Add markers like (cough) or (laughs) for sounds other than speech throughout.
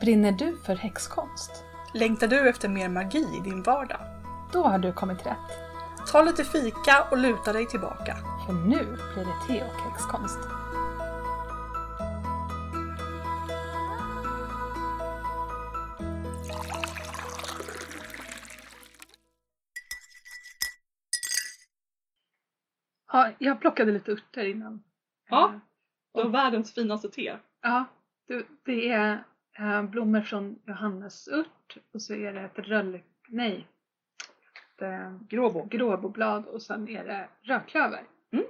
Brinner du för häxkonst? Längtar du efter mer magi i din vardag? Då har du kommit rätt. Ta lite fika och luta dig tillbaka. För nu blir det te och häxkonst. Ja, jag plockade lite örter innan. Ja. Eh, Du har världens finaste te. Ja, det, det är blommor från Johannesört och så är det ett röll... Nej. Ett, eh, Gråbo. gråboblad och sen är det rödklöver. Mm.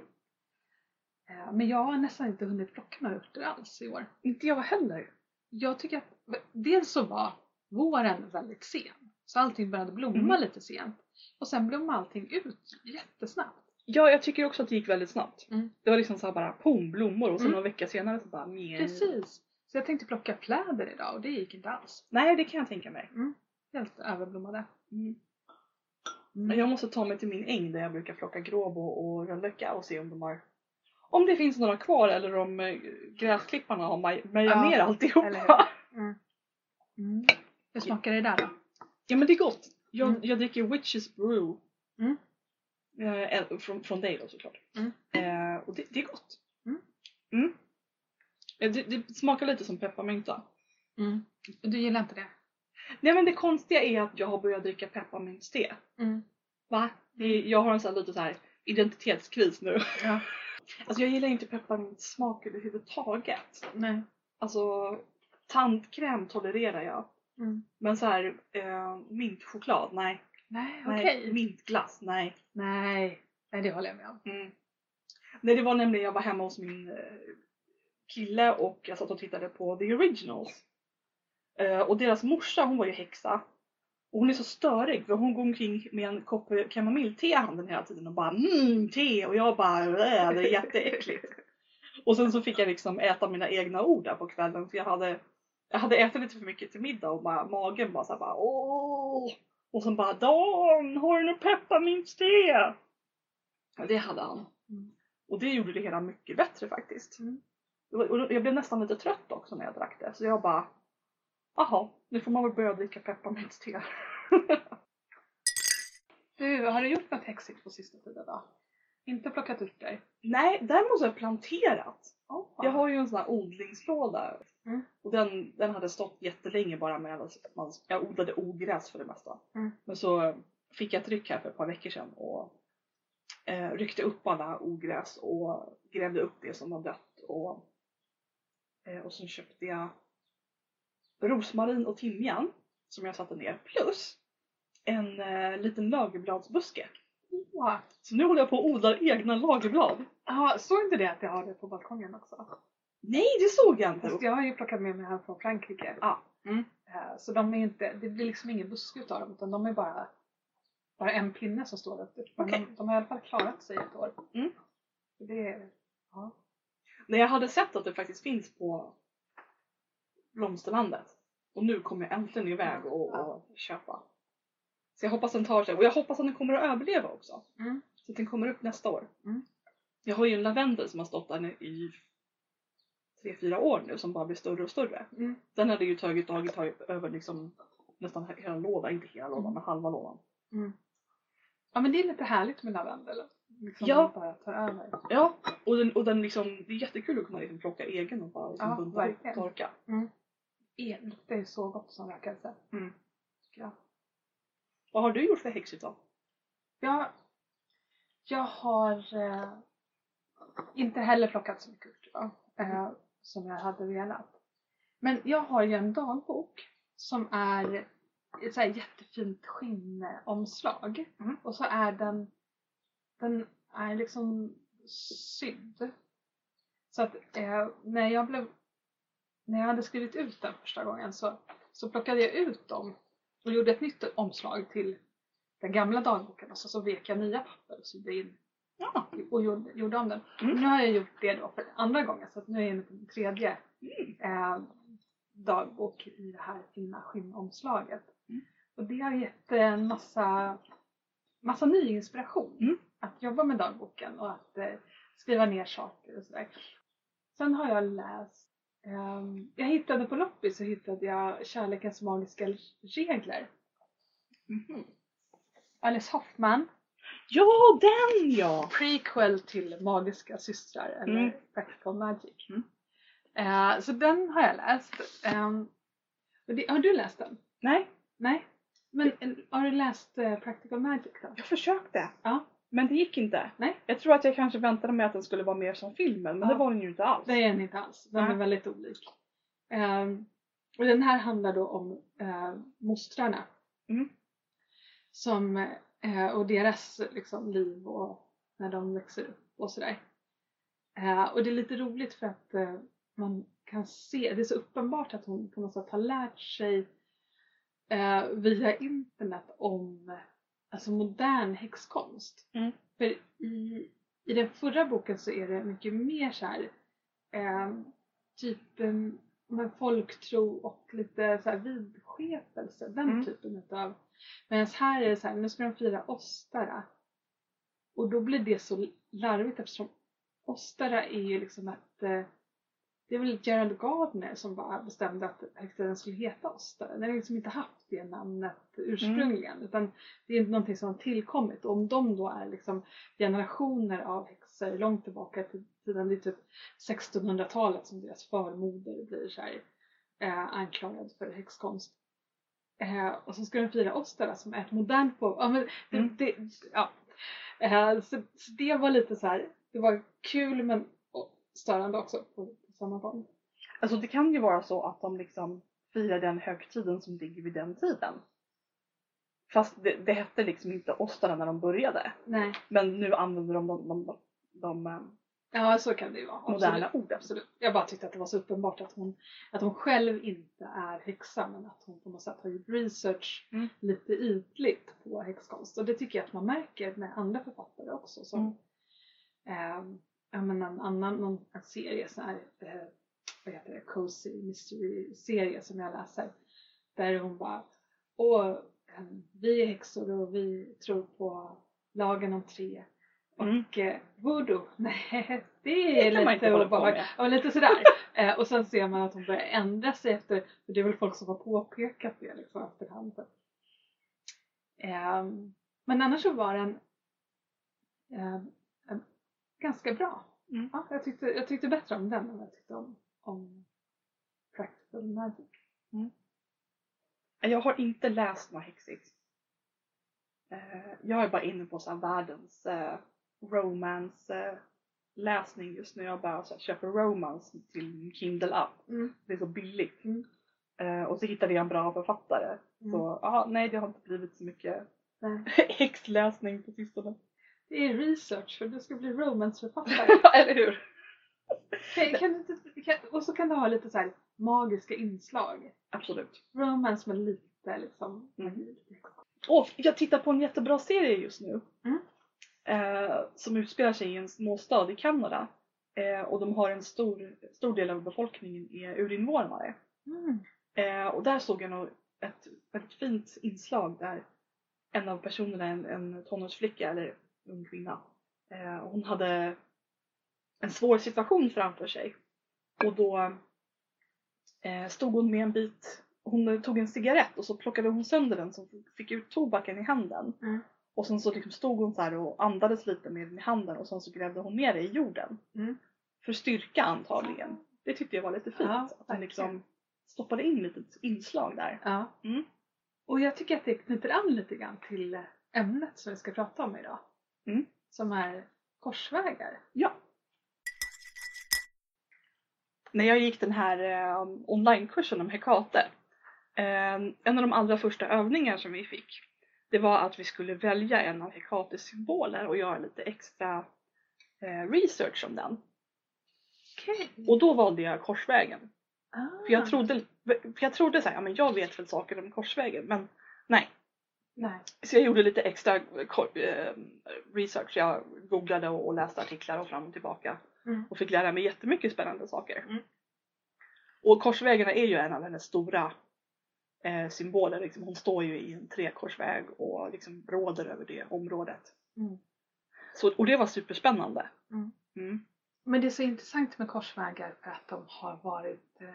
Eh, men jag har nästan inte hunnit plocka några örter alls i år. Inte jag heller. Jag tycker att dels så var våren väldigt sen. Så allting började blomma Mm. lite sent. Och sen blommade allting ut jättesnabbt. Ja, jag tycker också att det gick väldigt snabbt. Mm. Det var liksom så här bara pom, blommor och sen Mm. några veckor senare så bara mjau. Precis. Så jag tänkte plocka fläder idag och det gick inte alls. Nej, det kan jag tänka mig. Helt överblommade. Mm. Mm. Jag måste ta mig till min äng där jag brukar plocka gråbo och rönnlöka och se om de har om det finns några kvar eller om eh, gräsklipparna har maj- mejat Ja, ner alltihopa. Mm. Mm. Hur smakar det där då? Ja men det är gott. Jag, Mm. jag dricker Witches Brew. Mm. Eh, en- från, från dig då såklart. Mm. Eh, och det, det är gott. Eh, Det, det smakar lite som pepparmynta. Mm. Du gillar inte det? Nej men det konstiga är att jag har börjat dricka pepparmyntste. Mm. Va? Det, jag har en sån här lite så här identitetskris nu. Ja. (laughs) Alltså jag gillar inte pepparmyntsmak överhuvudtaget. Nej. Alltså tandkräm tolererar jag. Mm. Men så här eh, mintchoklad, nej. Nej, okej. Mintglass, nej. Nej. Nej, det håller jag med om. Mm. Nej det var nämligen, jag var hemma hos min eh, kille och jag satt och tittade på The Originals. Eh, och deras morsa hon var ju häxa. Och hon är så störig för hon går omkring med en kopp kamomillte i handen hela tiden och bara mm, te och jag bara äh, det är jätteäckligt. och sen så fick jag liksom äta mina egna ord där på kvällen för jag hade, jag hade ätit lite för mycket till middag och bara, magen bara såhär bara åh. Och sen bara Dan, har du något pepparmintste? Ja, det hade han. Mm. Och det gjorde det hela mycket bättre faktiskt. Mm. Och jag blev nästan lite trött också när jag drack det. Så jag bara, jaha, nu får man väl börja dricka pepparmintste. (laughs) Du, har du gjort något häxigt på sista tiden då? Inte plockat örter? Nej, däremot så har jag planterat. Oh, Jag har ju en sån här odlingslåda. Mm. Och den, den hade stått jättelänge bara med att man, jag odlade ogräs för det mesta. Mm. Men så fick jag ett ryck här för ett par veckor sedan och eh, ryckte upp alla ogräs och grävde upp det som var dött. Och, och så köpte jag rosmarin och timjan som jag satte ner plus en eh, liten lagerbladsbuske. Wow. Så nu håller jag på och odlar egna lagerblad. Ja, såg inte det att jag har det på balkongen också? Nej, det såg jag inte! Fast jag har ju plockat med mig hem från Frankrike. Ja. Mm. Eh, Så de är inte, det blir liksom ingen buske utav dem utan de är bara, bara en pinne som står upp. Men Okej. de, de har i alla fall klarat sig ett år. Mm. Så det är, ja. När jag hade sett att det faktiskt finns på Blomsterlandet och nu kommer jag äntligen iväg och, och köpa. Så jag hoppas den tar sig och jag hoppas att den kommer att överleva också. Mm. Så att den kommer upp nästa år. Mm. Jag har ju en lavendel som har stått där i tre fyra år nu som bara blir större och större. Mm. Den hade ju tagit, tagit, tagit över liksom nästan hela lådan, inte hela lådan Mm. men halva lådan. Mm. Ja men det är lite härligt med lavendel. Liksom Ja. bara tar över. Ja, och den, och den liksom, det är jättekul att kunna liksom plocka egen och bara liksom Ja, bunta och torka. Det luktar ju så gott som rökelse. Mm. Vad har du gjort för häxigt då? Jag, jag har eh, inte heller plockat så mycket örter då, eh, som jag hade velat. Men jag har ju en dagbok som är ett så här jättefint skinnomslag. Mm. Och så är den, den är liksom sydd. Så att eh, när jag blev, när jag hade skrivit ut den första gången så, så plockade jag ut dem och gjorde ett nytt omslag till den gamla dagboken och så, så vek jag nya papper och sydde in Ja. och gjorde, gjorde om den. Mm. Nu har jag gjort det då för andra gången så att nu är jag inne på min tredje Mm. eh, dagbok i det här fina skinnomslaget. Mm. Och det har gett en massa, massa ny inspiration Mm. Att jobba med dagboken och att eh, skriva ner saker och sådär. Sen har jag läst ehm, jag hittade på loppis så hittade jag Kärlekens magiska regler. Mhm. Alice Hoffman, Ja, den ja! prequel till Magiska systrar eller Mm. Practical Magic. Mm. Eh, så den har jag läst. Ehm, det, har du läst den? Nej, Nej? Men eh, har du läst eh, Practical Magic då? jag försökte. Ja. Men det gick inte. Nej. Jag tror att jag kanske väntade mig att den skulle vara mer som filmen, men Ja. det var den ju inte alls. Det är den inte alls. Den Nej. är väldigt olik. Ehm, och den här handlar då om uh, mostrarna. Mm. Som, eh, och deras liksom, liv och när de växer upp och sådär. Eh, och det är lite roligt för att eh, man kan se, det är så uppenbart att hon på något sätt har lärt sig via internet om alltså modern häxkonst. Mm. För i, i den förra boken så är det mycket mer så här, eh, typ eh, folktro och lite så här vidskepelse, den Mm. typen utav. Medan här är det så här, nu ska de fira Ostara. Och då blir det så larvigt eftersom Ostara är ju liksom ett eh, det är väl Gerald Gardner som bara bestämde att högtiden skulle heta Ostara. Den har liksom inte haft det namnet ursprungligen utan det är någonting som har tillkommit och om de då är liksom generationer av häxor långt tillbaka till tiden, det är typ 1600-talet som deras förmoder blir så här, eh, anklagad för häxkonst. Eh, och så ska de fira Ostara som är ett modernt på... Ja, men det, Mm. det, ja. Eh, så, så det var lite så här, det var kul men störande också på samma gång. Alltså det kan ju vara så att de liksom firar den högtiden som ligger vid den tiden. Fast det, det hette liksom inte Ostara när de började. Nej. Men nu använder de de, de, de, de eh, Ja, så kan det ju vara. moderna orden. Absolut. Jag bara tyckte att det var så uppenbart att hon, att hon själv inte är häxa men att hon på något sätt har gjort research Mm. lite ytligt på häxkonst. Och det tycker jag att man märker med andra författare också. Som, Mm. ehm, ja, men en annan någon serie, sån här, eh, vad heter det, Cozy Mystery-serie som jag läser. Där hon bara, åh, eh, vi är häxor och vi tror på lagen om tre. Mm. Och eh, voodoo, (laughs) nej det Det är man lite obehagligt. Ja, lite sådär. (laughs) eh, och sen ser man att hon börjar ändra sig efter, för det är väl folk som har påpekat det liksom efterhand. Så. Ehm, men annars så var den ehm, en- ganska bra. Mm. Ja, jag, tyckte, jag tyckte bättre om den än jag tyckte om, om Practical Magic. Jag har inte läst några Hexix. Eh, Jag är bara inne på så här världens eh, romance eh, läsning just nu. Jag bara så köper romance till Kindle app. Mm. Det är så billigt. Mm. Och så hittade jag en bra författare. Mm. Så ja, nej det har inte blivit så mycket (laughs) häxläsning på sistone. Det är research för du ska bli romanceförfattare. (laughs) Eller hur? kan, kan, du kan, och så kan du ha lite så här magiska inslag. Absolut. Romance med lite liksom Mm. Och jag tittar på en jättebra serie just nu. Mm. Eh, som utspelar sig i en småstad i Kanada. Eh, och de har en stor, stor del av befolkningen är urinvånare. Mm. Eh, och där såg jag nog ett väldigt fint inslag där en av personerna, en, en tonårsflicka eller ung kvinna, eh, hon hade en svår situation framför sig. Och då eh, stod hon med en bit, hon tog en cigarett och så plockade hon sönder den så hon fick ut tobaken i handen. Mm. Och sen så liksom stod hon så och andades lite med den i handen och sen så grävde hon ner det i jorden. Mm. För styrka antagligen. Det tyckte jag var lite fint. Ja, att hon liksom stoppade in lite inslag där. Ja. Mm. Och jag tycker att det knyter an lite grann till ämnet som vi ska prata om idag. Mm. Som är korsvägar. Ja. När jag gick den här eh, onlinekursen om Hekate, eh, en av de allra första övningar som vi fick, det var att vi skulle välja en av Hekates symboler och göra lite extra eh, research om den. Okej. Och då valde jag korsvägen. Ah. För jag trodde, för jag trodde så här, ja men jag vet väl saker om korsvägen, men nej. Nej. Så jag gjorde lite extra eh, research. Jag googlade och och läste artiklar och fram och tillbaka. Mm. Och fick lära mig jättemycket spännande saker. Mm. Och korsvägarna är ju en av hennes stora eh, symboler. Liksom, hon står ju i en trekorsväg och liksom råder över det området. Mm. Så, och det var superspännande. Mm. Mm. men det är så intressant med korsvägar för att de har varit eh,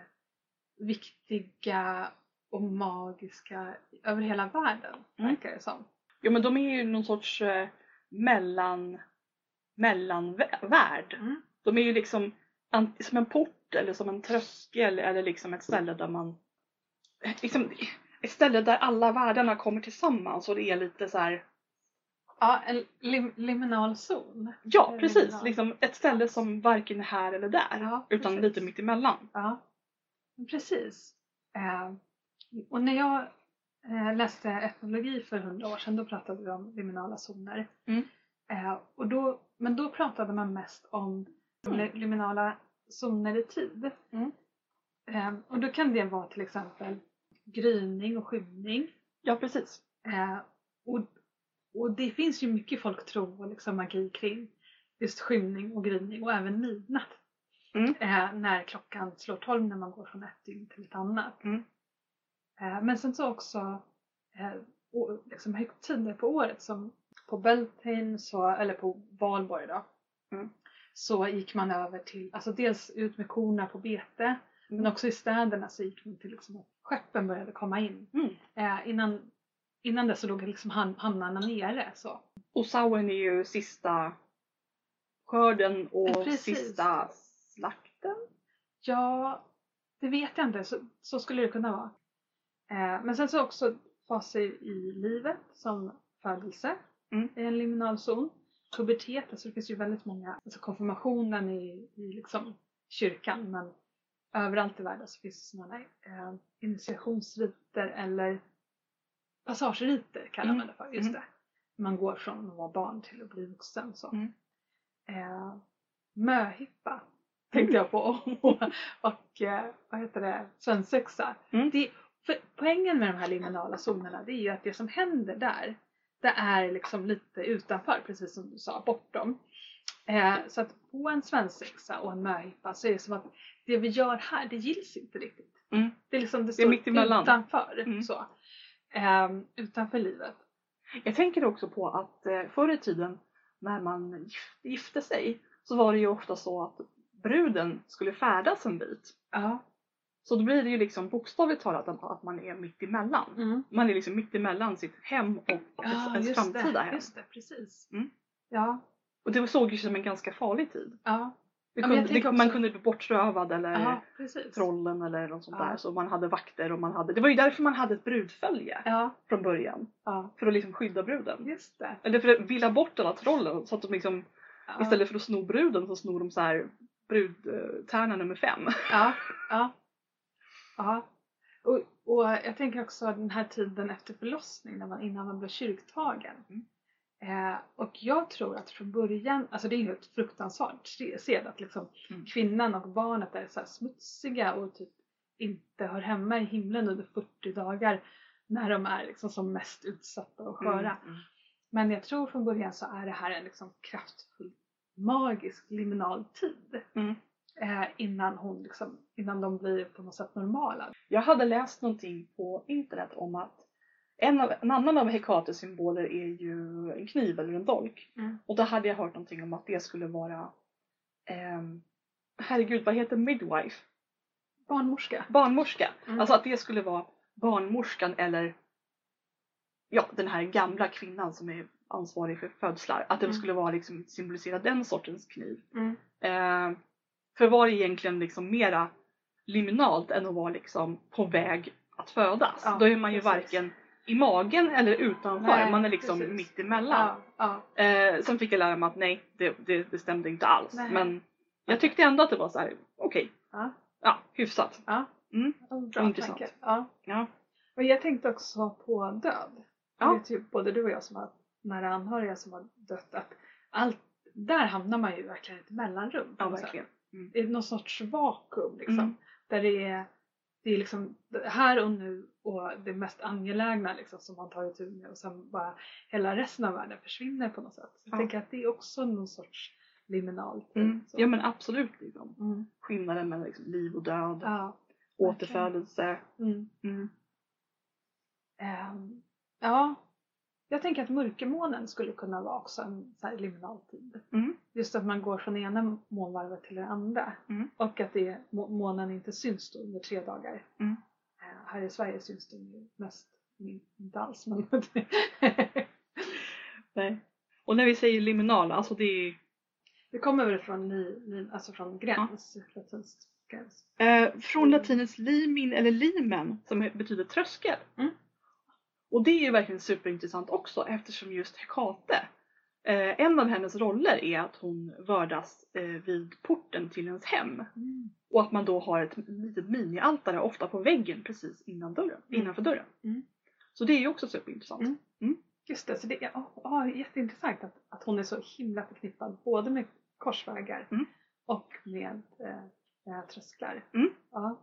viktiga och magiska över hela världen, Mm. verkar det som. Ja men de är ju någon sorts eh, mellan, mellanvärld. Mm. De är ju liksom som en port eller som en tröskel eller liksom ett ställe där man liksom, ett ställe där alla världarna kommer tillsammans och det är lite så här. Ja, en lim liminal zon. ja Eh, precis, liminal. liksom ett ställe som varken är här eller där Ja, utan precis. lite mitt emellan. Ja, precis. Eh, och när jag eh, läste etnologi för hundra år sedan då pratade vi om liminala zoner. Mm. Eh, och då, men då pratade man mest om li- liminala zoner i tid. Mm. Eh, och då kan det vara till exempel gryning och skymning. Ja precis. Och, och det finns ju mycket folktro och liksom magi kring just skymning och gryning och även midnatt. Mm. När klockan slår tolv när man går från ett dygn till ett annat. Mm. Eh, men sen så också eh, liksom högtider på året som på Beltane så, eller på Valborg då. Mm. Så gick man över till, alltså dels ut med korna på bete men Mm. också i städerna så gick man till liksom att skeppen började komma in. Mm. Eh, innan, innan det så låg liksom ham- hamnarna nere. Så. Och Samhain är ju sista skörden och Ja, precis. sista slakten. Ja, det vet jag inte. Så, så skulle det kunna vara. Eh, men sen så också faser i livet som födelse Mm. i en liminal zon. Pubertet, alltså det finns ju väldigt många, alltså konfirmationen i, i liksom kyrkan men överallt i världen så finns det sådana eh, initiationsriter eller passageriter kallar Mm. man det för. Just Mm. det. Man går från att vara barn till att bli vuxen. Så. Mm. Eh, möhippa tänkte jag på och, (laughs) och eh, vad heter det, svensexa. Mm. Det, för poängen med de här liminala zonerna det är ju att det som händer där det är liksom lite utanför, precis som du sa, bortom. Eh, så att på en svensexa och en möhippa så är det som att det vi gör här, det gills inte riktigt. Mm. Det är liksom det Det står emellan. utanför. Mm. Så. Eh, utanför livet. Jag tänker också på att eh, förr i tiden när man gif- gifte sig så var det ju ofta så att bruden skulle färdas en bit. Ja. Så då blir det ju liksom bokstavligt talat att man är mitt emellan. Mm. Man är liksom mitt emellan sitt hem och Ja, ens framtida det, hem. just det, precis. Mm. Ja, Och det såg ju som en ganska farlig tid. ja, kunde, det, man också- kunde bli bortrövad eller precis. trollen eller något sånt Ja. där. Så man hade vakter och man hade, det var ju därför man hade ett brudfölje Ja, från början. ja, För att liksom skydda bruden. just det. Eller för att villa bort alla trollen så att de liksom istället för att sno bruden så snor de så här brudtärna nummer fem. Ja, ja. Och, och jag tänker också den här tiden efter förlossning, när man, innan man blir kyrktagen. Mm. Eh, och jag tror att från början, alltså det är ju ett fruktansvärt sed att liksom Mm. kvinnan och barnet är så smutsiga och typ inte hör hemma i himlen under 40 dagar när de är liksom som mest utsatta och sköra. Mm. Men jag tror från början så är det här en liksom kraftfull, magisk liminal tid. Mm. Eh, innan, hon liksom, innan de blir på något sätt normala. Jag hade läst någonting på internet om att en, av, en annan av Hekates symboler är ju en kniv eller en dolk. Mm. Och då hade jag hört någonting om att det skulle vara ehm, Herregud, vad heter midwife? Barnmorska. Barnmorska. Mm. Alltså att det skulle vara barnmorskan eller ja, den här gamla kvinnan som är ansvarig för födslar. Att det Mm. skulle vara liksom symbolisera den sortens kniv. Mm. Eh, för var egentligen liksom mera liminalt än att vara liksom på väg att födas. Ja, Då är man ju precis. varken i magen eller utanför. Nej, man är liksom precis. mitt emellan. Ja, ja. Eh, sen fick jag lära mig att nej, det, det, det stämde inte alls. Nej. Men jag tyckte ändå att det var så här: okej, Ja. ja, hyfsat. ja. Mm. Bra Intressant. tanke. Ja. Ja. Och jag tänkte också på död. Ja. Det vet ju både du och jag som har nära anhöriga som har dött att allt, där hamnar man ju verkligen i ett mellanrum. Ja, verkligen. Mm. någon sorts vakuum liksom. Mm. Där det är, det är liksom här och nu och det mest angelägna liksom som man tar itu med och sen bara hela resten av världen försvinner på något sätt. Så Ja. Jag tänker att det är också någon sorts liminal tid. Mm. Ja men absolut. Liksom. Mm. Skillnaden mellan liksom liv och död, Ja. återfödelse. Ehm, ja. Jag tänker att mörkermånen skulle kunna vara också en så här liminaltid. Mm. Just att man går från ena månvarvet till det andra. Mm. Och att det, må- månen inte syns då under tre dagar. Mm. Eh, Här i Sverige syns den ju mest mm, inte alls. Men (laughs) Nej. Och när vi säger liminal, alltså det är det kommer väl från, li, li, alltså från gräns, latinskt gräns. Eh, från latinets limin eller limen som betyder tröskel. Mm. Och det är ju verkligen superintressant också eftersom just Hekate, eh, en av hennes roller är att hon vördas eh, vid porten till ens hem. Och att man då har ett litet minialtare ofta på väggen precis innan dörren, Mm. innanför dörren. Mm. Så det är ju också superintressant. Mm. Just det, så det är ja, ja, jätteintressant att, att hon är så himla förknippad både med korsvägar Mm. och med eh, eh, trösklar. Mm. Ja.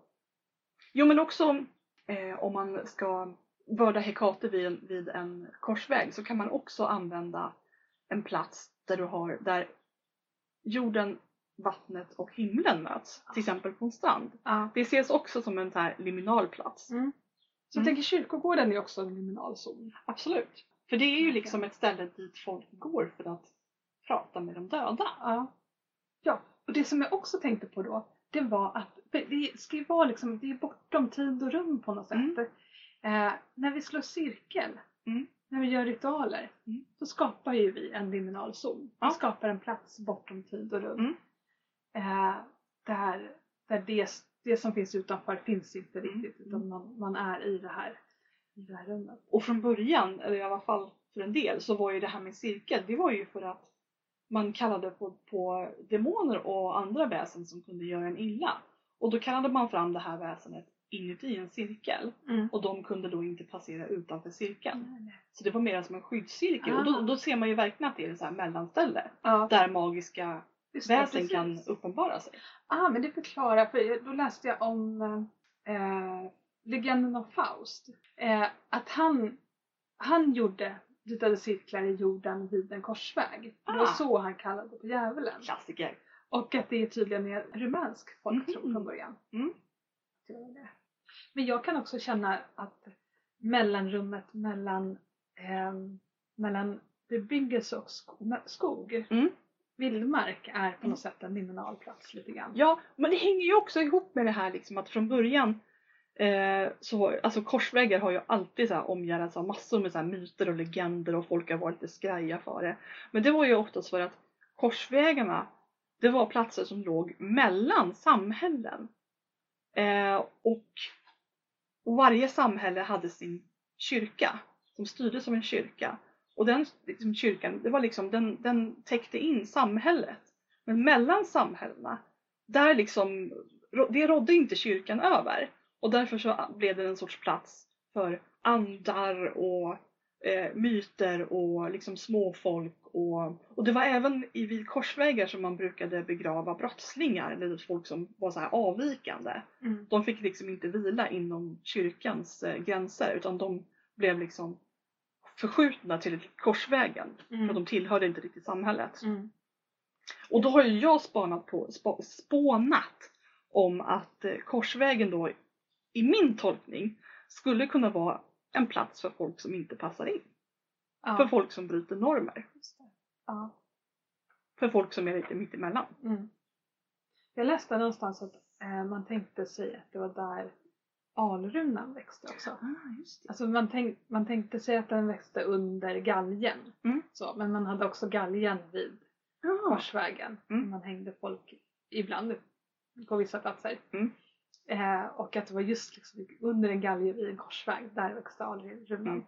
Jo men också eh, om man ska vörda Hekate vid en, vid en korsväg så kan man också använda en plats där du har där jorden, vattnet och himlen möts. Till exempel på en strand. Ja. Det ses också som en så här liminal plats. Mm. Så Mm. jag tänker kyrkogården är också en liminalzon. Absolut. För det är ju liksom ett ställe dit folk går för att prata med de döda. Ja. ja, och det som jag också tänkte på då, det var att det ska ju vara liksom, det är bortom tid och rum på något sätt. Mm. Eh, när vi slår cirkel, Mm. när vi gör ritualer, Mm. så skapar ju vi en liminalzon. Ja. Vi skapar en plats bortom tid och rum. Mm. Eh, där där det, det som finns utanför finns inte Mm. riktigt, utan man, man är i det här, i det här rummet. Och från början, eller i alla fall för en del, så var ju det här med cirkel, det var ju för att man kallade på, på demoner och andra väsen som kunde göra en illa. Och då kallade man fram det här väsenet inuti en cirkel Mm. och de kunde då inte passera utanför cirkeln. Så det var mer som en skyddscirkel och Ah. då, då ser man ju verkligen att det är ett så här mellanställe Ja, där magiska just väsen kan uppenbara sig. ah, men det förklarar, för då läste jag om eh, legenden om Faust. Eh, att han, han gjorde ritade cirklar i jorden vid en korsväg. Det var Ah. så han kallade på djävulen. Klassiker. Och att det är tydligen är rumänsk folktro Mhm. från början. Mm. Det det. Men jag kan också känna att mellanrummet mellan, ehm, mellan bebyggelse och sko- skog, Mm. vildmark, är på Mm. något sätt en liminal plats lite grann. Ja, men det hänger ju också ihop med det här liksom att från början eh, så, alltså korsvägar har ju alltid så här omgärdats av massor med så myter och legender och folk har varit lite skraja för det. Men det var ju oftast för att korsvägarna, det var platser som låg mellan samhällen. Eh, och, och varje samhälle hade sin kyrka, som styrdes som en kyrka. Och den liksom, kyrkan, det var liksom, den, den täckte in samhället. Men mellan samhällena, där liksom, det rådde inte kyrkan över. Och därför så blev det en sorts plats för andar och eh, myter och liksom småfolk. Och, och det var även i vid korsvägar som man brukade begrava brottslingar eller folk som var så här avvikande. Mm. De fick liksom inte vila inom kyrkans eh, gränser utan de blev liksom förskjutna till korsvägen. För Mm. de tillhörde inte riktigt samhället. Mm. Och då har ju jag spanat på, spa, spånat om att eh, Korsvägen då i min tolkning skulle kunna vara en plats för folk som inte passar in. Ja. För folk som bryter normer. Det. Ja. För folk som är lite mittemellan. Mm. Jag läste någonstans att eh, man tänkte sig att det var där alrunan växte också. Ah, just Alltså man, tänk, man tänkte sig att den växte under galgen. Mm. Så, men man hade också galgen vid Ja. korsvägen. Mm. Man hängde folk ibland på vissa platser. Mm. Eh, och att det var just liksom under en galge vid en korsväg, där växte alrunan. Mm.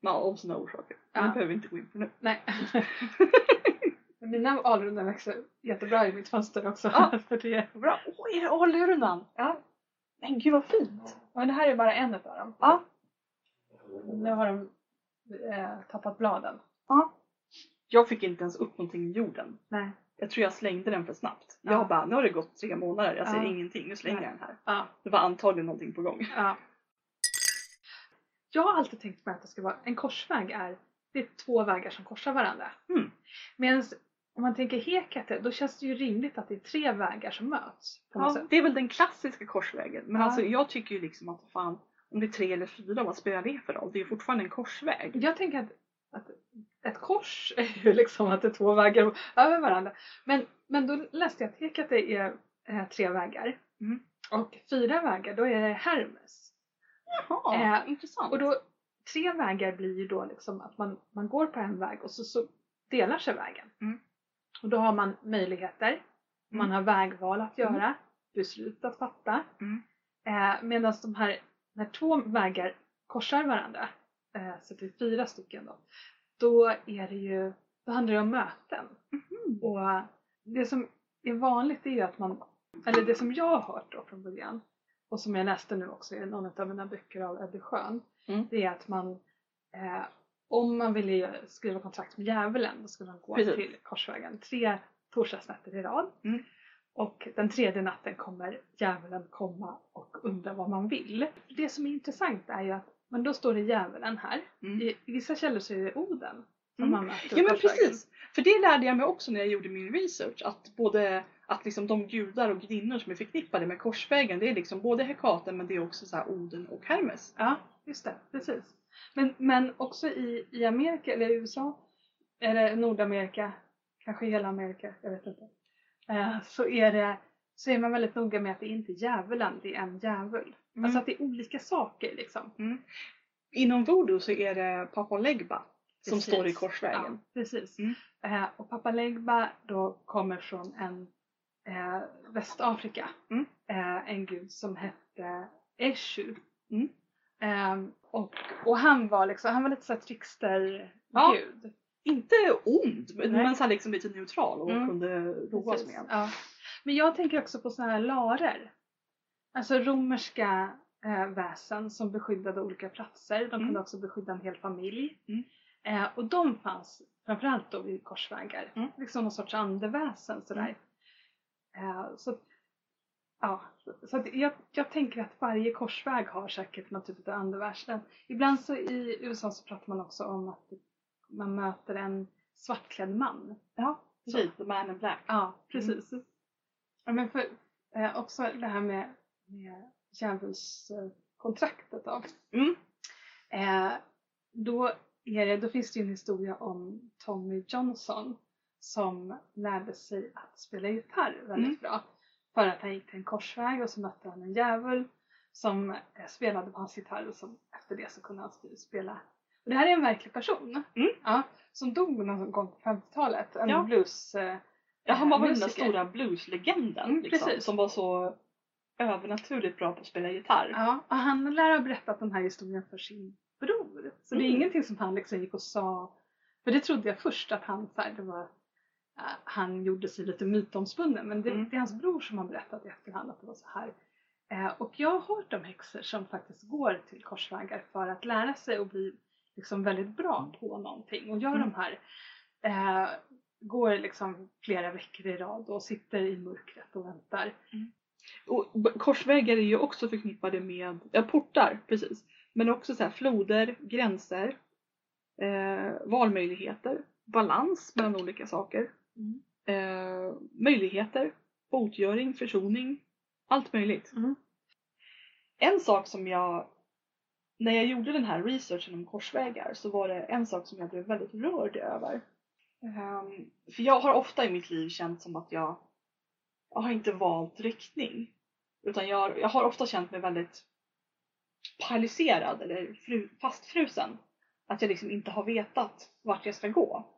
Ja, av sådana orsaker. Ja. Det behöver vi inte gå in på nu. Nej. (laughs) Mina alrunor växer jättebra i mitt fönster också. Ja. (laughs) för det. Bra! Åh, är det alrunan? Ja. Men gud vad fint! Men det här är bara en av dem. Ja. Nu har de eh, tappat bladen. ja. Jag fick inte ens upp någonting i jorden. Nej. Jag tror jag slängde den för snabbt. Ja. Jag bara, nu har det gått tre månader, jag ser Ja. ingenting, nu slänger jag den här. Ja. Det var antagligen någonting på gång. Ja. Jag har alltid tänkt mig att det ska vara en korsväg är, det är två vägar som korsar varandra. Mm. Medan om man tänker Hekate, då känns det ju rimligt att det är tre vägar som möts. Ja, det är väl den klassiska korsvägen. Men alltså jag tycker ju liksom att fan, om det är tre eller fyra, vad spelar det för roll? Det är ju fortfarande en korsväg. Jag tänker att att ett kors (laughs) är ju liksom att det är två vägar över varandra. Men, men då läste jag att att det är eh, tre vägar. Mm. Och fyra vägar, då är det Hermes. Jaha, Eh, intressant. Och då, tre vägar blir ju då liksom att man, man går på en väg och så, så delar sig vägen. Mm. Och då har man möjligheter, man har vägval att Mm. göra, beslut att fatta. Mm. Eh, Medan de här, när två vägar korsar varandra, eh, så det är fyra stycken då, då är det ju, då handlar det om möten. Mhm. Och det som är vanligt är ju att man, eller det som jag har hört då från början och som jag läste nu också i någon av mina böcker av Ebbe Schön, Mm. det är att man eh, om man vill skriva kontrakt med djävulen då ska man gå Precis. till korsvägen tre torsdagsnätter i rad. Mm. Och den tredje natten kommer djävulen komma och undra vad man vill. Det som är intressant är ju att, men då står det djävulen här. Mm. I, vissa källor så är det Oden som Mm. möter Ja men precis. För det lärde jag mig också när jag gjorde min research. Att både att liksom de gudar och gudinnor som är förknippade med korsvägen det är liksom både Hekaten men det är också så Oden och Hermes. Ja, just det. Precis. Men, men också i, i Amerika, eller i USA, eller Nordamerika, kanske hela Amerika, jag vet inte. Eh, så, är det, så är man väldigt noga med att det inte är djävulen, det är en djävul. Mm. Alltså att det är olika saker liksom. Inom voodoo så är det Papa Legba som Precis. står i korsvägen. Ja, precis. Mm. Eh, och Papa Legba då kommer från en eh, Västafrika. Mm. Eh, en gud som hette Eshu. Mm. Eh, och, och han var liksom, han var lite såhär trickster-gud. Ja. Inte ond men, Nej. men så liksom lite neutral och Mm. kunde roa oss Precis, med. Ja. Men jag tänker också på sådana här larer. Alltså romerska eh, väsen som beskyddade olika platser. De kunde Mm. också beskydda en hel familj. Mm. Eh, och de fanns framförallt då vid korsvägar. Mm. Liksom någon sorts andeväsen sådär. Eh, så ja, så jag, jag tänker att varje korsväg har säkert någon typ av andeväsen. Ibland så i USA så pratar man också om att man möter en svartklädd man. Ja, precis. The man in black. Ja, precis. Ja, men för, eh, också det här med, med djävulskontraktet då. Mm. Eh, då, det, då finns det ju en historia om Tommy Johnson som lärde sig att spela gitarr väldigt Mm. bra. För att han gick till en korsväg och så mötte han en djävul som eh, spelade på hans gitarr och som, efter det så kunde han sp- spela. Och det här är en verklig person. Mm. Ja, som dog någon gång på 50-talet. En Ja. blues eh, Ja, han var väl den där stora blueslegenden Mm, liksom, precis. som var så övernaturligt bra på att spela gitarr. Ja, och han lär ha berättat den här historien för sin bror. Så det är Mm. ingenting som han liksom gick och sa. För det trodde jag först att han, så här, det var, han gjorde sig lite mytomspunnen. Men det, Mm. det är hans bror som har berättat i efterhand att det var så här. Eh, och jag har hört om häxor som faktiskt går till korsvägar för att lära sig och bli liksom väldigt bra på någonting. Och gör Mm. de här, eh, går liksom flera veckor i rad och sitter i mörkret och väntar. Och b- korsvägar är ju också förknippade med ja, portar, precis. Men också så här, floder, gränser, eh, valmöjligheter, balans mellan olika saker, Mm. eh, möjligheter, botgöring, försoning, allt möjligt. Mm. En sak som jag, när jag gjorde den här researchen om korsvägar så var det en sak som jag blev väldigt rörd över. Um, för jag har ofta i mitt liv känt som att jag, jag har inte valt riktning. Utan jag, jag har ofta känt mig väldigt paralyserad eller fru, fastfrusen. Att jag liksom inte har vetat vart jag ska gå.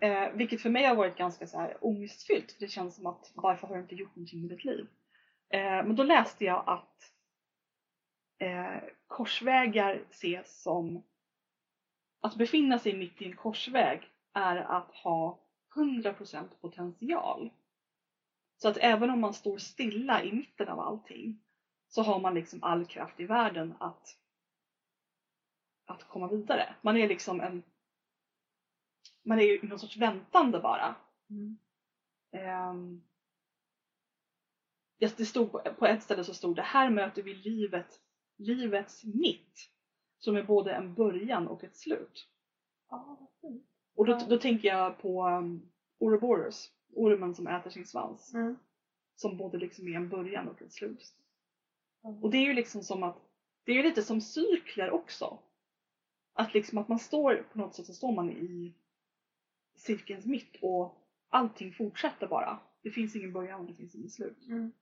Eh, vilket för mig har varit ganska så här ångestfyllt. För det känns som att varför har jag inte gjort någonting med mitt liv? Eh, men då läste jag att eh, korsvägar ses som att befinna sig mitt i en korsväg är att ha 100% potential. Så att även om man står stilla i mitten av allting så har man liksom all kraft i världen att, att komma vidare. Man är liksom en man är ju i någon sorts väntande bara. Mm. Ja, det stod på, på ett ställe så stod det här möter vi livet, livets mitt som är både en början och ett slut. Ja, vad fint. Och då, då tänker jag på um, Ouroboros, ormen som äter sin svans. Mm. Som både liksom är en början och ett slut. Mm. Och det är ju liksom som att, det är ju lite som cykler också. Att liksom att man står på något sätt så står man i cirkelns mitt och allting fortsätter bara. Det finns ingen början och det finns ingen slut. Mm.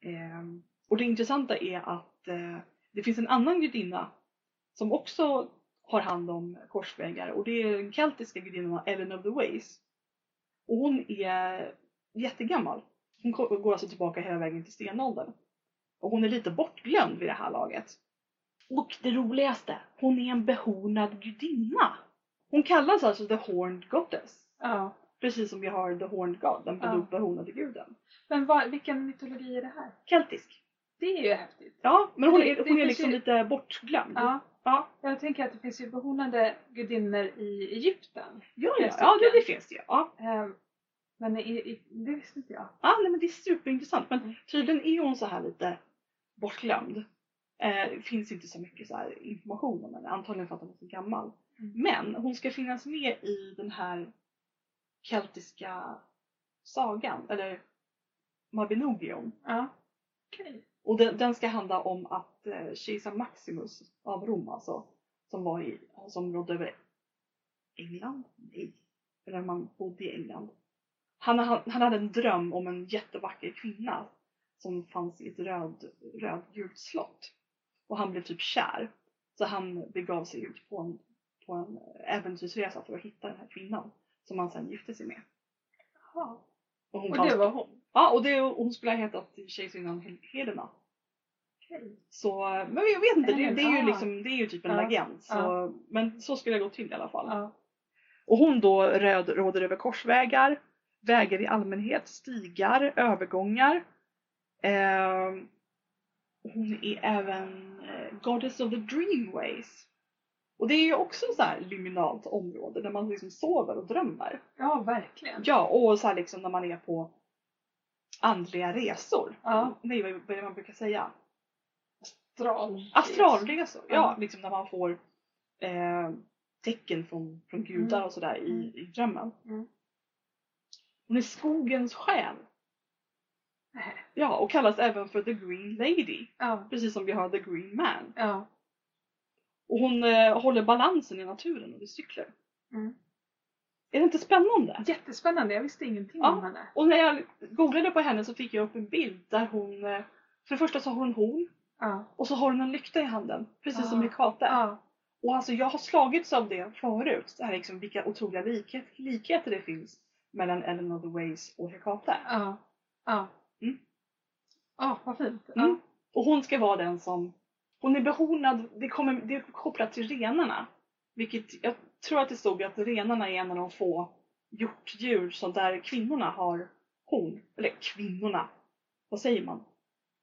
Ehm, och det intressanta är att eh, det finns en annan gudinna som också har hand om korsvägar och det är den keltiska gudinnan Ellen of the Ways. Och hon är jättegammal. Hon går alltså tillbaka hela vägen till stenåldern. Och hon är lite bortglömd vid det här laget. Och det roligaste, hon är en behornad gudinna. Hon kallas alltså The Horned Goddess. Ja. Precis som vi har The Horned God, den Ja. behornade guden. Men vad, vilken mytologi är det här? Keltisk. Det är ju häftigt. Ja, men hon Det- är, det hon är finns liksom ju- lite bortglömd. Ja. Ja, Jag tänker att det finns ju behornade gudinnor i Egypten. ja, ja, ja det, finns det ju. Ja. Ehm, Men i, i, det visste inte jag. Ja, nej, men det är superintressant. Men Mm. tydligen är hon så här lite bortglömd. Eh, det finns inte så mycket så här information om henne, antagligen för att hon är så gammal. Mm. Men hon ska finnas med i den här keltiska sagan, eller Mabinogion. Ja. Okej. Och den, den ska handla om att eh, kejsar Maximus av Rom alltså, som var i, som rådde över England? Nej. Eller man bodde i England. Han, han, han hade en dröm om en jättevacker kvinna som fanns i ett röd, rödgult slott. Och han blev typ kär. Så han begav sig ut på en, på en äventyrsresa för att hitta den här kvinnan. Som han sen gifte sig med. Jaha. Och, Och det var hon? Ja, och det, hon skulle ha hetat kejsarinnan Hel- Helena. Så, men jag vet inte, det, det är ju Ah. liksom, det är ju typ en Ja, legend. Så, ja. Men så skulle det gå till i alla fall. Och hon då röd, råder över korsvägar, vägar i allmänhet, stigar, övergångar. Ehm, hon är även eh, Goddess of the Dreamways. Och det är ju också så här liminalt område där man liksom sover och drömmer. ja, verkligen. Ja, och så här liksom när man är på andliga resor. Ja. Vad är det man brukar säga? Astral. Astralresor, ja. Ja. Liksom när man får eh, tecken från, från gudar Mm. och sådär i, Mm. i drömmen. Mm. Hon är skogens själ. Ja, och kallas även för The Green Lady. Ja. Precis som vi har The Green Man. Ja. Och hon eh, håller balansen i naturen och i cykler. Mm. Är det inte spännande? Jättespännande, jag visste ingenting Ja. om henne. Och när jag googlade på henne så fick jag upp en bild där hon, eh, för det första så har hon horn Ja. och så har hon en lykta i handen. Precis Ah. som Hekate. Ja. Och alltså jag har slagits av det förut. Det här är liksom vilka otroliga likhet, likheter det finns mellan Ellen of the Ways och Hekate. Ja. Ja. Mm. Ja, vad fint. Ja. Mm. Och hon ska vara den som, hon är behornad, det, kommer, det är kopplat till renarna. Vilket jag tror att det stod att renarna är en av de få hjortdjur som där kvinnorna har horn. Eller kvinnorna, vad säger man?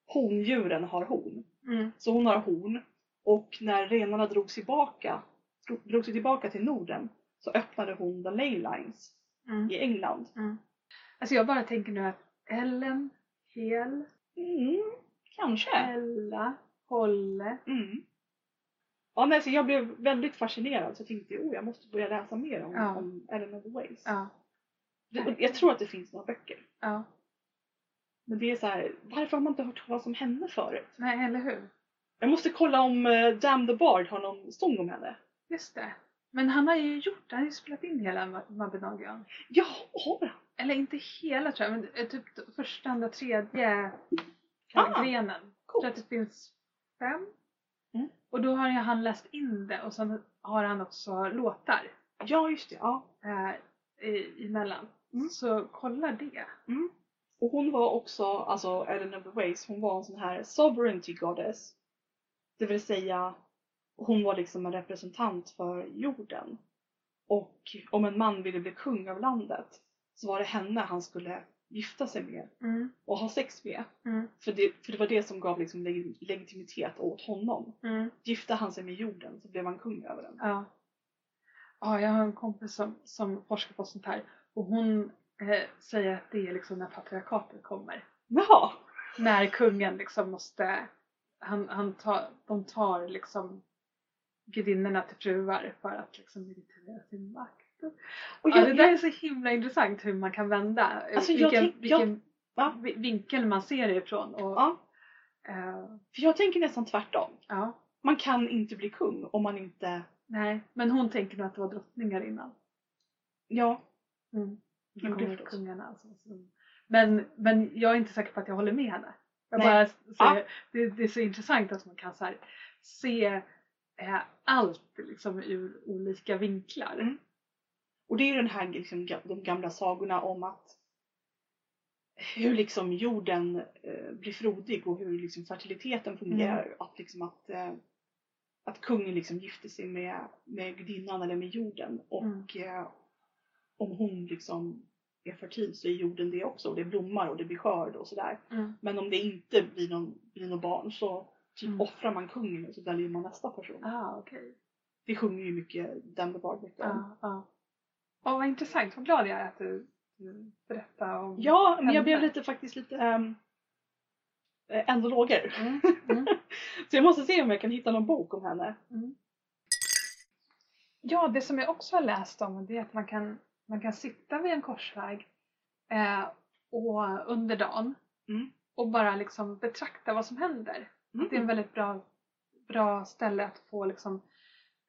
Hondjuren har horn. Mm. Så hon har horn. Och när renarna drog sig tillbaka, drog, sig tillbaka till Norden så öppnade hon The Ley Lines Mm. i England. Mm. Alltså jag bara tänker nu att Ellen, Hel, Mm, kanske. Ella, Holle. Mm. Ja, nej, så jag blev väldigt fascinerad så jag tänkte oh, jag måste börja läsa mer om, Ja. om Ellen of the Ways. Ja. Jag tror att det finns några böcker. Ja. Men det är så här, varför har man inte hört talas om henne förut? Nej, eller hur? Jag måste kolla om uh, Damn the Bard har någon sång om henne. Just det. Men han har ju gjort, han har ju spelat in hela Ma- Mabinogion. Ja, har han? Eller inte hela tror jag, men eh, typ första, andra, tredje Ah, grenen. Jag tror att det finns fem. Mm. Och då har han läst in det och sen har han också låtar Ja, just det. Ja. eh, i, emellan. Mm. Så kolla det. Mm. Och hon var också, alltså the Ways, hon var en sån här sovereignty goddess. Det vill säga, hon var liksom en representant för jorden. Och om en man ville bli kung av landet så var det henne han skulle gifta sig med Mm. och ha sex med. Mm. För det, för det var det som gav liksom leg- legitimitet åt honom. Mm. Gifte han sig med jorden så blev han kung över den. Ja. Ja, jag har en kompis som, som forskar på sånt här och hon eh, säger att det är liksom när patriarkatet kommer. Jaha! När kungen liksom måste, han, han tar, de tar liksom gudinnorna till fruar för att liksom legitimera sin makt. Och Ja, jag, det där jag, är så himla intressant hur man kan vända, Alltså, jag vilken, tänk- jag- vilken vi- vinkel man ser det ifrån. Och, ja, eh, för jag tänker nästan tvärtom. ja, man kan inte bli kung om man inte... Nej, men hon tänker nog att det var drottningar innan. Ja, Mm. Det kungarna alltså. Så- Men, men jag är inte säker på att jag håller med henne. Jag Nej. bara säger, Ja. det, det är så intressant att man kan här, se eh, allt liksom, ur olika vinklar. Mm. Och det är ju den här liksom, de gamla sagorna om att hur liksom jorden eh, blir frodig och hur liksom fertiliteten fungerar. Att, liksom att, eh, att kungen liksom gifter sig med, med gudinnan eller med jorden och eh, om hon liksom är fertil så är jorden det också och det blommar och det blir skörd och sådär. Mm. Men om det inte blir någon, blir någon barn så typ Mm. offrar man kungen och så väljer man nästa person. Ah, okej. Det sjunger ju mycket Dumbledore mycket om. Ja. Åh, vad intressant. Vad glad jag är att du, berättar om Ja, men jag blev lite faktiskt lite um, ändå lågor. Mm. Mm. (laughs) Så jag måste se om jag kan hitta någon bok om henne. Mm. Ja, det som jag också har läst om det är att man kan, man kan sitta vid en korsväg eh, och under dagen Mm. och bara liksom betrakta vad som händer. Det är en väldigt bra, bra ställe att få liksom,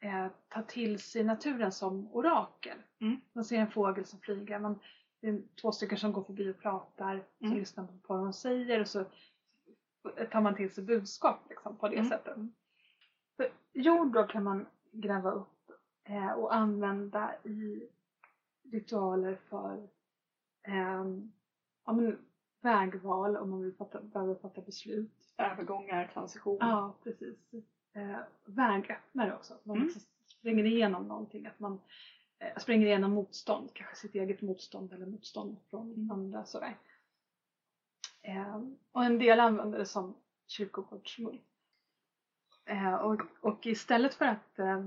eh, ta till sig naturen som orakel. Mm. Man ser en fågel som flyger, man, det är två stycken som går förbi och pratar, som Mm. lyssnar på vad de säger och så tar man till sig budskap liksom, på det Mm. sättet. För jord då kan man gräva upp eh, och använda i ritualer för ehm, ja, men, vägval om man vill fatta, behöver fatta beslut. Övergångar, transition. Ja, precis. Eh, vägöppnare också. Att man Mm. springer igenom någonting. Att man eh, springer igenom motstånd. Kanske sitt eget motstånd eller motstånd från Mm. andra. Sådär. Eh, och en del använder det som kyrkogårdsmull. Eh, och, och istället för att eh,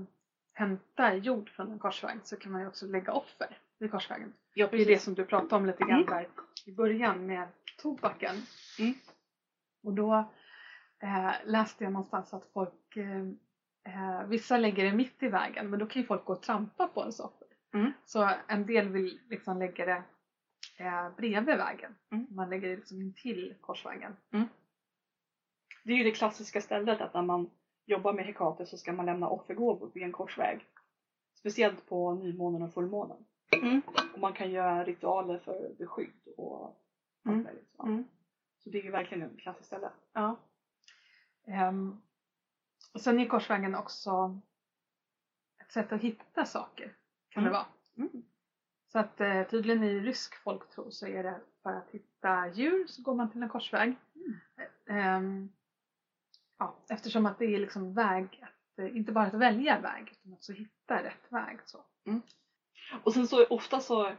hämta jord från en korsväg så kan man ju också lägga offer vid korsvägen. Ja, Det är det som du pratade om lite grann Mm. där i början med tobaken. Mm. Och då eh, läste jag någonstans att folk, eh, eh, vissa lägger det mitt i vägen men då kan ju folk gå och trampa på en soffa. Mm. Så en del vill liksom lägga det eh, bredvid vägen. Mm. Man lägger det liksom intill korsvägen. Det är ju det klassiska stället att när man jobbar med Hekate så ska man lämna offergåvor vid en korsväg. Speciellt på nymånen och fullmånen. Mm. Och man kan göra ritualer för beskydd och allt Mm. möjligt. Så. Mm. så det är ju verkligen ett klassiskt ställe. Ja. Och sen är korsvägen också ett sätt att hitta saker. Kan Mm. det vara. Mm. Så att eh, tydligen i rysk folktro så är det för att hitta djur så går man till en korsväg. Ehm, ja, eftersom att det är liksom väg, att, eh, inte bara att välja väg utan också hitta rätt väg. Så. Och sen så ofta så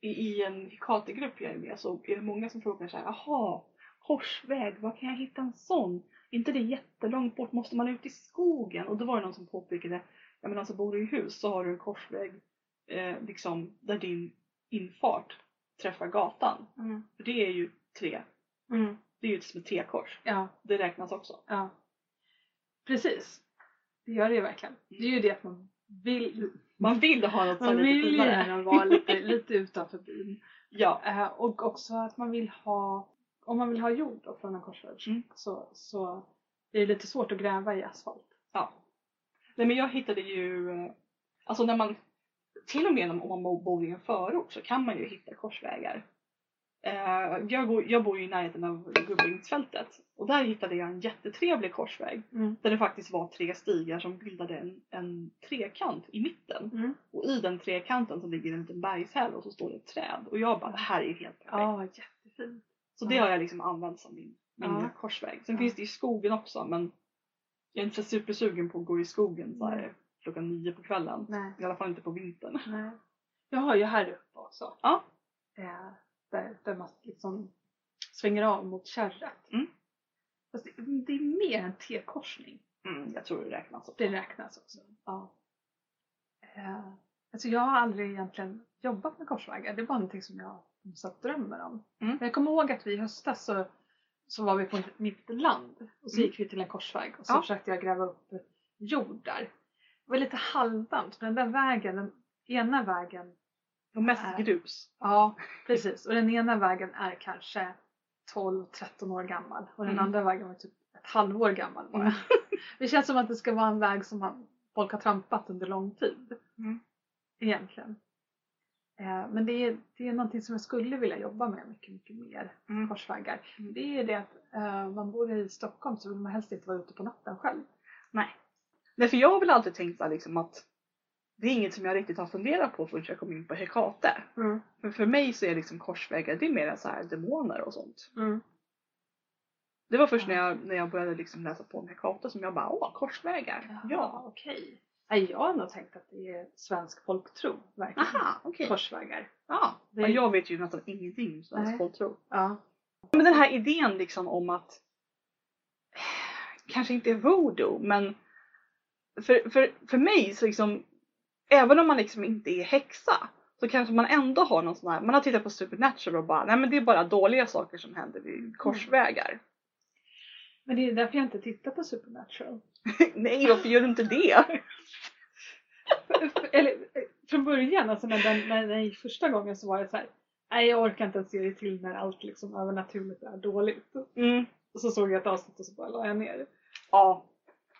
i, en Hekate-grupp jag är med så är det många som frågar så här, jaha, korsväg, var kan jag hitta en sån? Är inte det jättelångt bort? Måste man ut i skogen? Och då var det någon som påpekade, ja men alltså bor du i hus så har du en korsväg eh, liksom där din infart träffar gatan. För det är ju tre, det är ju som ett T-kors. Ja, Det räknas också. ja. Precis. Det gör det ju verkligen. Det är ju det att man vill, Man vill ha något man lite vill finare. gärna vara lite, (laughs) lite utanför byn. Ja. Eh, och också att man vill ha, om man vill ha jord från en korsväg Mm. så, så är det lite svårt att gräva i asfalt. Ja. Nej men jag hittade ju, eh, alltså när man, till och med om man bor i en förort så kan man ju hitta korsvägar. Eh, jag, går, jag bor ju i närheten av Gubbingsfältet och där hittade jag en jättetrevlig korsväg där det faktiskt var tre stigar som bildade en, en trekant i mitten. Mm. Och i den trekanten så ligger en liten bergshäll och så står det ett träd och jag bara det här är ju helt perfekt. Ja, jättefint. Så det har jag liksom använt som min, min Ja. korsväg. Sen Ja. finns det i skogen också men jag är inte så supersugen på att gå i skogen så här, klockan nio på kvällen. Nej. I alla fall inte på vintern. Nej. Jag har ju här uppe också. Ja. Där, där man liksom svänger av mot kärret. Mm. Fast det, det är mer en T-korsning. Mm, jag tror det räknas också. Det räknas också. Ja. Eh, alltså jag har aldrig egentligen jobbat med korsvägar. Det är bara någonting som jag så drömmer om. Mm. Men jag kommer ihåg att vi i höstas så, så var vi på mitt land och så Mm. gick vi till en korsväg och så Ja. försökte jag gräva upp jord där. Det var lite halvdant för den där vägen, den ena vägen Och mest Äh. grus. Ja, precis. Och den ena vägen är kanske 12-13 år gammal och den Mm. andra vägen var typ ett halvår gammal bara. Mm. (laughs) Det känns som att det ska vara en väg som man, folk har trampat under lång tid. Mm. Egentligen. Eh, men det är, det är någonting som jag skulle vilja jobba med mycket, mycket mer. Mm. Korsvägar. Mm. Det är det att eh, man bor i Stockholm så vill man helst inte vara ute på natten själv. Nej. Nej, för jag har väl alltid tänkt så liksom att det är inget som jag riktigt har funderat på förrän jag kom in på Hekate. För för mig så är liksom korsvägar, det är mer så här demoner och sånt. Mm. Det var först när jag, när jag började liksom läsa på om Hekate som jag bara, åh, korsvägar. Ja, Ja. okej. Nej, jag har nog tänkt att det är svensk folktro, verkligen. Aha, okej. Korsvägar. Ja. Det- Ja, Jag vet ju nästan ingenting om svensk Nej. folktro. Ja. Men den här idén liksom om att kanske inte voodoo men för, för, för mig så liksom även om man liksom inte är häxa så kanske man ändå har någon sån här, man har tittat på Supernatural och bara nej men det är bara dåliga saker som händer vid korsvägar. Men det är därför jag inte tittar på Supernatural. (laughs) nej varför gör du inte det? (laughs) Eller från början, alltså när den, när den gick första gången så var det så här. Nej jag orkar inte ens se det till när allt liksom övernaturligt är dåligt. Mm. Och så såg jag ett avsnitt och så bara la jag ner. Ja,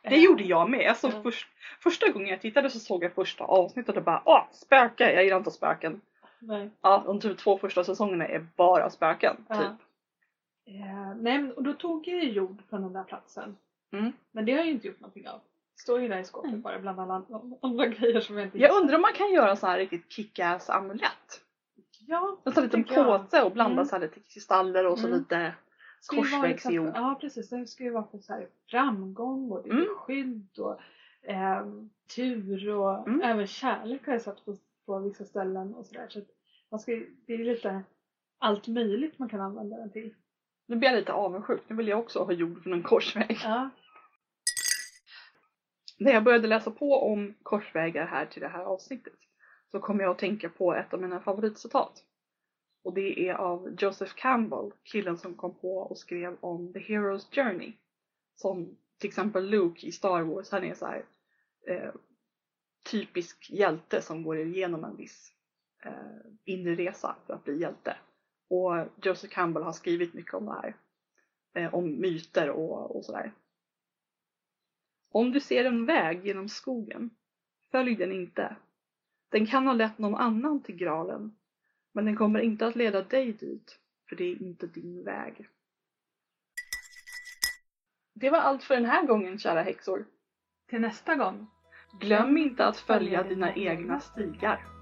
det Eh, gjorde jag med. Alltså, Ja. först, första gången jag tittade så såg jag första avsnittet och bara åh, spöke, jag gillar inte spöken. Nej. Ja, de typ två första säsongerna är bara spöken. Ja. Typ. Eh, nej och då tog jag jord från den där platsen. Mm. Men det har jag ju inte gjort någonting av. Står ju där i skåpet Mm. bara bland alla andra grejer som jag inte Jag undrar om man kan göra så här riktigt kick-ass amulett. Ja, En sån liten påse och blanda Mm. så här lite kristaller och så Mm. lite korsvägsjord. Ja precis, det ska ju vara för så här framgång och det är Mm. skydd och ehm, tur och Mm. även kärlek har jag sett på, på vissa ställen och sådär. Så man ska, det är lite allt möjligt man kan använda den till. Nu blir jag lite avundsjuk. Nu vill jag också ha jord från en korsväg. Ja. När jag började läsa på om korsvägar här till det här avsnittet så kom jag att tänka på ett av mina favoritcitat. Och det är av Joseph Campbell, killen som kom på och skrev om The Hero's Journey. Som till exempel Luke i Star Wars, han är så här eh, typisk hjälte som går igenom en viss eh, inre resa för att bli hjälte. Och Joseph Campbell har skrivit mycket om det här. Eh, om myter och, och sådär. Om du ser en väg genom skogen, följ den inte. Den kan ha lett någon annan till graalen, men den kommer inte att leda dig dit, för det är inte din väg. Det var allt för den här gången, kära häxor. Till nästa gång. Glöm inte att följa dina egna stigar.